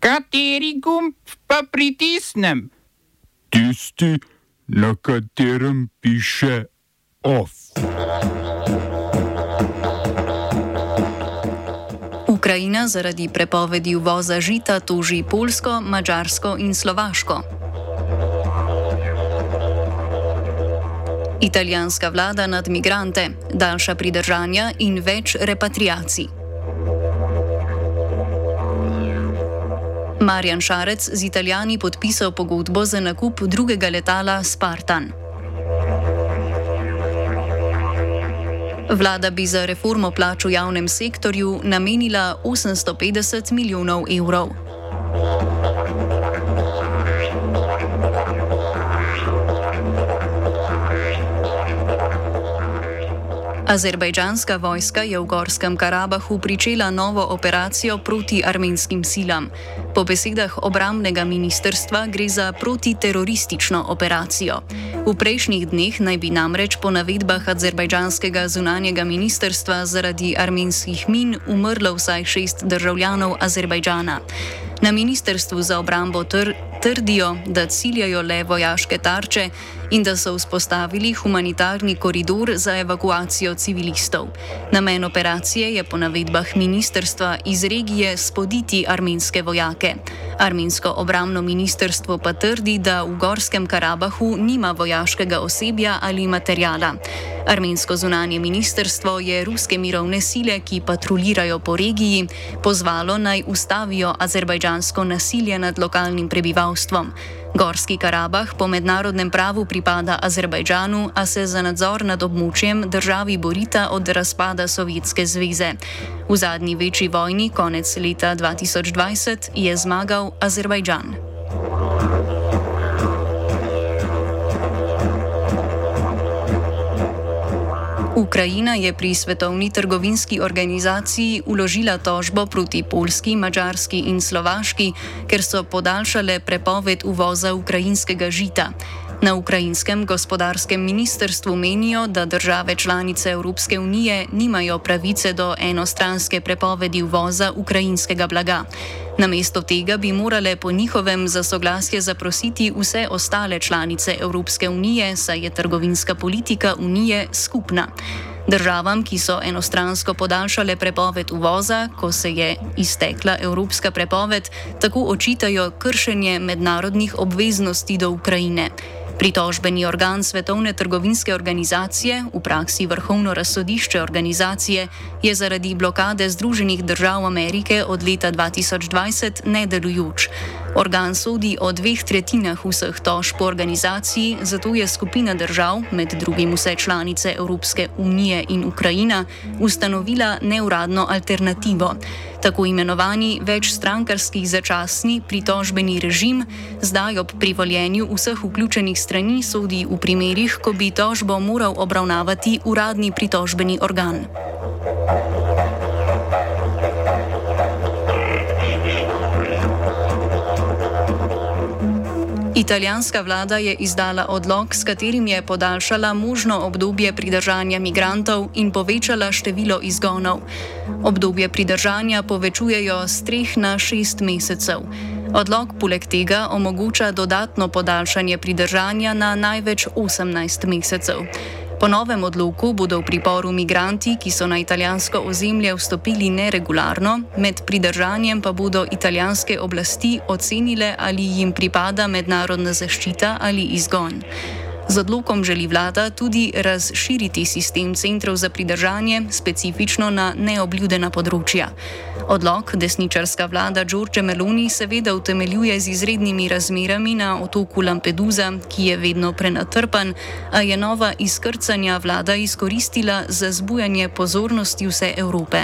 Kateri gumb pa pritisnem? Tisti, na katerem piše OF. Ukrajina zaradi prepovedi uvoza žita toži Polsko, Mačarsko in Slovaško. Italijanska vlada nad migrante, daljša pridržanja in več repatriacij. Marjan Šarec z Italijani podpisal pogodbo za nakup drugega letala Spartan. Vlada bi za reformo plač v javnem sektorju namenila 850 milijonov evrov. Azerbajdžanska vojska je v Gorskem Karabahu pričela novo operacijo proti armenskim silam. Po besedah obramnega ministerstva gre za protiteroristično operacijo. V prejšnjih dneh naj bi namreč po navedbah azerbajdžanskega zunanjega ministerstva zaradi armenskih min umrlo vsaj šest državljanov Azerbajdžana. Na ministrstvu za obrambo tr trdijo, da ciljajo le vojaške tarče in da so vzpostavili humanitarni koridor za evakuacijo civilistov. Namen operacije je po navedbah ministerstva iz regije spoditi armenske vojake. Armensko obramno ministrstvo pa trdi, da v Gorskem Karabahu nima vojaškega osebja ali materijala. Armensko zunanje ministrstvo je ruske mirovne sile, ki patrulirajo po regiji, pozvalo naj ustavijo azerbajdžansko nasilje nad lokalnim prebivalstvom. Gorski Karabah po mednarodnem pravu pripada Azerbajdžanu, a se za nadzor nad območjem državi borita od razpada Sovjetske zveze. V zadnji večji vojni konec leta 2020 je zmagal Azerbajdžan. Ukrajina je pri Svetovni trgovinski organizaciji uložila tožbo proti Polski, Mačarski in Slovaški, ker so podaljšale prepoved uvoza ukrajinskega žita. Na ukrajinskem gospodarskem ministrstvu menijo, da države članice Evropske unije nimajo pravice do enostranske prepovedi uvoza ukrajinskega blaga. Namesto tega bi morale po njihovem za soglasje zaprositi vse ostale članice Evropske unije, saj je trgovinska politika unije skupna. Državam, ki so enostransko podaljšale prepoved uvoza, ko se je iztekla evropska prepoved, tako očitajo kršenje mednarodnih obveznosti do Ukrajine. Pritožbeni organ Svetovne trgovinske organizacije, v praksi vrhovno razsodišče organizacije, je zaradi blokade Združenih držav Amerike od leta 2020 nedelujoč. Organ sodi o dveh tretjinah vseh tožb po organizaciji, zato je skupina držav, med drugim vse članice Evropske unije in Ukrajina, ustanovila neuradno alternativo tako imenovani večstrankarski začasni pritožbeni režim, zdaj ob privoljenju vseh vključenih strani sodi v primerih, ko bi tožbo moral obravnavati uradni pritožbeni organ. Italijanska vlada je izdala odlog, s katerim je podaljšala možno obdobje pridržanja migrantov in povečala število izgonov. Obdobje pridržanja povečujejo z treh na šest mesecev. Odlog poleg tega omogoča dodatno podaljšanje pridržanja na največ 18 mesecev. Po novem odloku bodo v priporu migranti, ki so na italijansko ozemlje vstopili neregularno, med pridržanjem pa bodo italijanske oblasti ocenile, ali jim pripada mednarodna zaščita ali izgon. Z odlokom želi vlada tudi razširiti sistem centrov za pridržanje specifično na neobljudena področja. Odlog desničarska vlada Đorđe Meloni seveda utemeljuje z izrednimi razmerami na otoku Lampedusa, ki je vedno prenatrpan, a je nova izkrcanja vlada izkoristila za zbujanje pozornosti vse Evrope.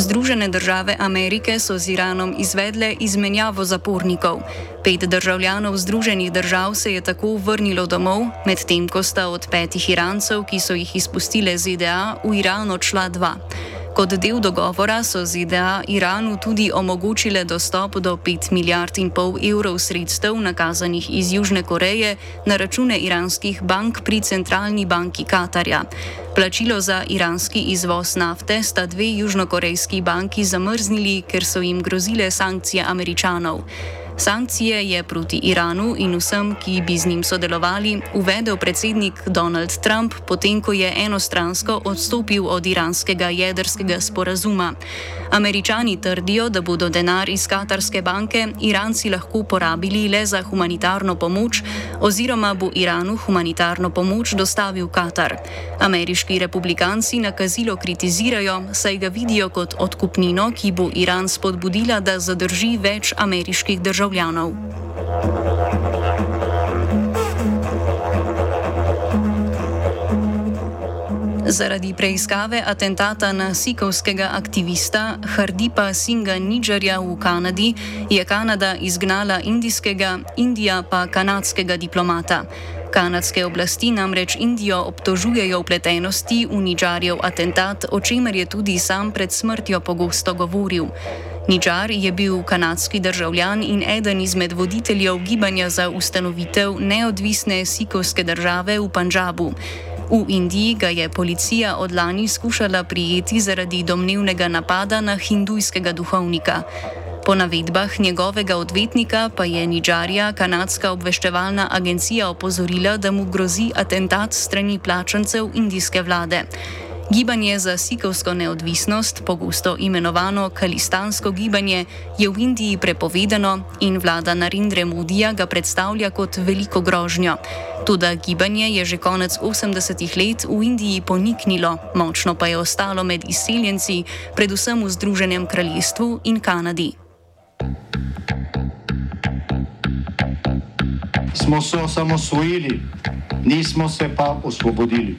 Združene države Amerike so z Iranom izvedle izmenjavo zapornikov. Pet državljanov Združenih držav se je tako vrnilo domov, medtem ko sta od petih Irancev, ki so jih izpustile ZDA, v Iran odšla dva. Kot del dogovora so ZDA Iranu tudi omogočile dostop do 5 milijard in pol evrov sredstev nakazanih iz Južne Koreje na račune iranskih bank pri centralni banki Katarja. Plačilo za iranski izvoz nafte sta dve južnokorejski banki zamrznili, ker so jim grozile sankcije američanov. Sankcije je proti Iranu in vsem, ki bi z njim sodelovali, uvedel predsednik Donald Trump, potem ko je enostransko odstopil od iranskega jedrskega sporazuma. Američani trdijo, da bodo denar iz katarske banke Iranci lahko porabili le za humanitarno pomoč, oziroma bo Iranu humanitarno pomoč dostavil Katar. Ameriški republikanci nakazilo kritizirajo, saj ga vidijo kot odkupnino, ki bo Iran spodbudila, da zadrži več ameriških državljanov. Zaradi preiskave atentata na sikovskega aktivista Hardipa Singa Nidžarja v Kanadi je Kanada izgnala indijskega, Indija pa kanadskega diplomata. Kanadske oblasti namreč Indijo obtožujejo vpletenosti v Nidžarjev atentat, o čemer je tudi sam pred smrtjo pogosto govoril. Nidžar je bil kanadski državljan in eden izmed voditeljev gibanja za ustanovitev neodvisne sikovske države v Pandžabu. V Indiji ga je policija od lani skušala prijeti zaradi domnevnega napada na hindujskega duhovnika. Po navedbah njegovega odvetnika pa je Nidžarja kanadska obveščevalna agencija opozorila, da mu grozi atentat strani plačancev indijske vlade. Gibanje za sikovsko neodvisnost, pogosto imenovano kalistansko gibanje, je v Indiji prepovedano in vlada Narindre Mudija ga predstavlja kot veliko grožnjo. Tudi gibanje je že konec 80-ih let v Indiji poniknilo, močno pa je ostalo med izseljenci, predvsem v Združenem kraljestvu in Kanadi. Smo se osamosvojili, nismo se pa osvobodili.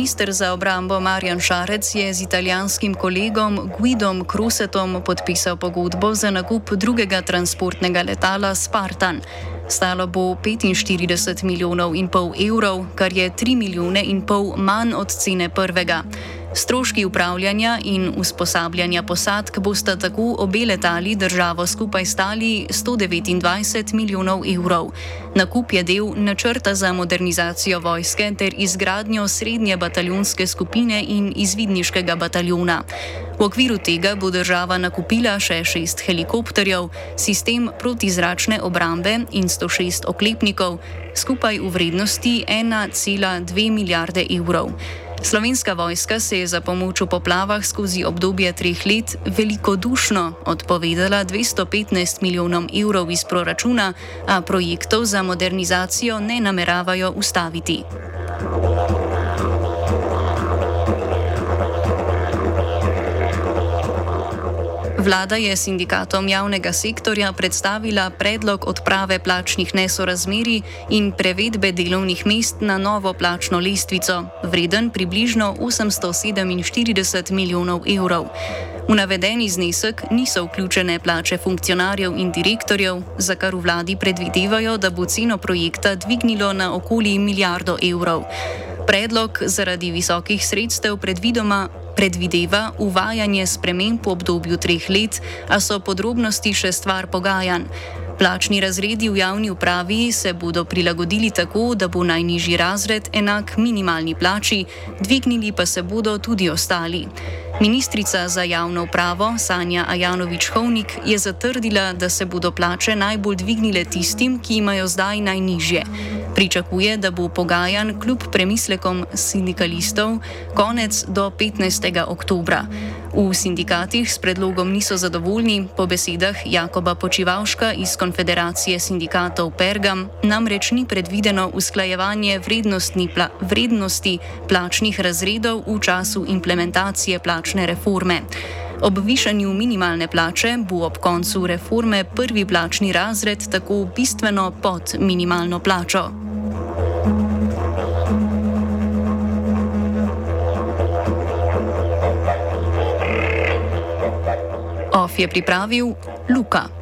Ministr za obrambo Marjan Šarec je z italijanskim kolegom Guidom Krusetom podpisal pogodbo za nakup drugega transportnega letala Spartan. Stalo bo 45 milijonov in pol evrov, kar je 3 milijone in pol manj od cene prvega. Stroški upravljanja in usposabljanja posadk bosta tako obe letali državo skupaj stali 129 milijonov evrov. Nakup je del načrta za modernizacijo vojske ter izgradnjo srednje bataljonske skupine in izvidniškega bataljona. V okviru tega bo država nakupila še šest helikopterjev, sistem protizračne obrambe in 106 oklepnikov, skupaj v vrednosti 1,2 milijarde evrov. Slovenska vojska se je za pomoč v poplavah skozi obdobje treh let velikodušno odpovedala 215 milijonom evrov iz proračuna, a projektov za modernizacijo ne nameravajo ustaviti. Vlada je sindikatom javnega sektorja predstavila predlog odprave plačnih nesorazmeri in prevedbe delovnih mest na novo plačno lestvico, vreden približno 847 milijonov evrov. V navedeni znesek niso vključene plače funkcionarjev in direktorjev, za kar v vladi predvidevajo, da bo ceno projekta dvignilo na okoli milijardo evrov. Predlog zaradi visokih sredstev predvidoma predvideva uvajanje sprememb v obdobju treh let, a so podrobnosti še stvar pogajanj. Plačni razredi v javni upravi se bodo prilagodili tako, da bo najnižji razred enak minimalni plači, dvignili pa se bodo tudi ostali. Ministrica za javno upravo Sanja Ajanovič-Hovnik je zatrdila, da se bodo plače najbolj dvignile tistim, ki imajo zdaj najnižje. Pričakuje, da bo pogajan kljub premislekom sindikalistov konec do 15. oktobra. V sindikatih s predlogom niso zadovoljni, po besedah Jakoba Počivalška iz Konfederacije sindikatov Pergam namreč ni predvideno usklajevanje vrednosti plačnih razredov v času implementacije plačne reforme. Ob višanju minimalne plače bo ob koncu reforme prvi plačni razred tako bistveno pod minimalno plačo. OF je pripravil Luka.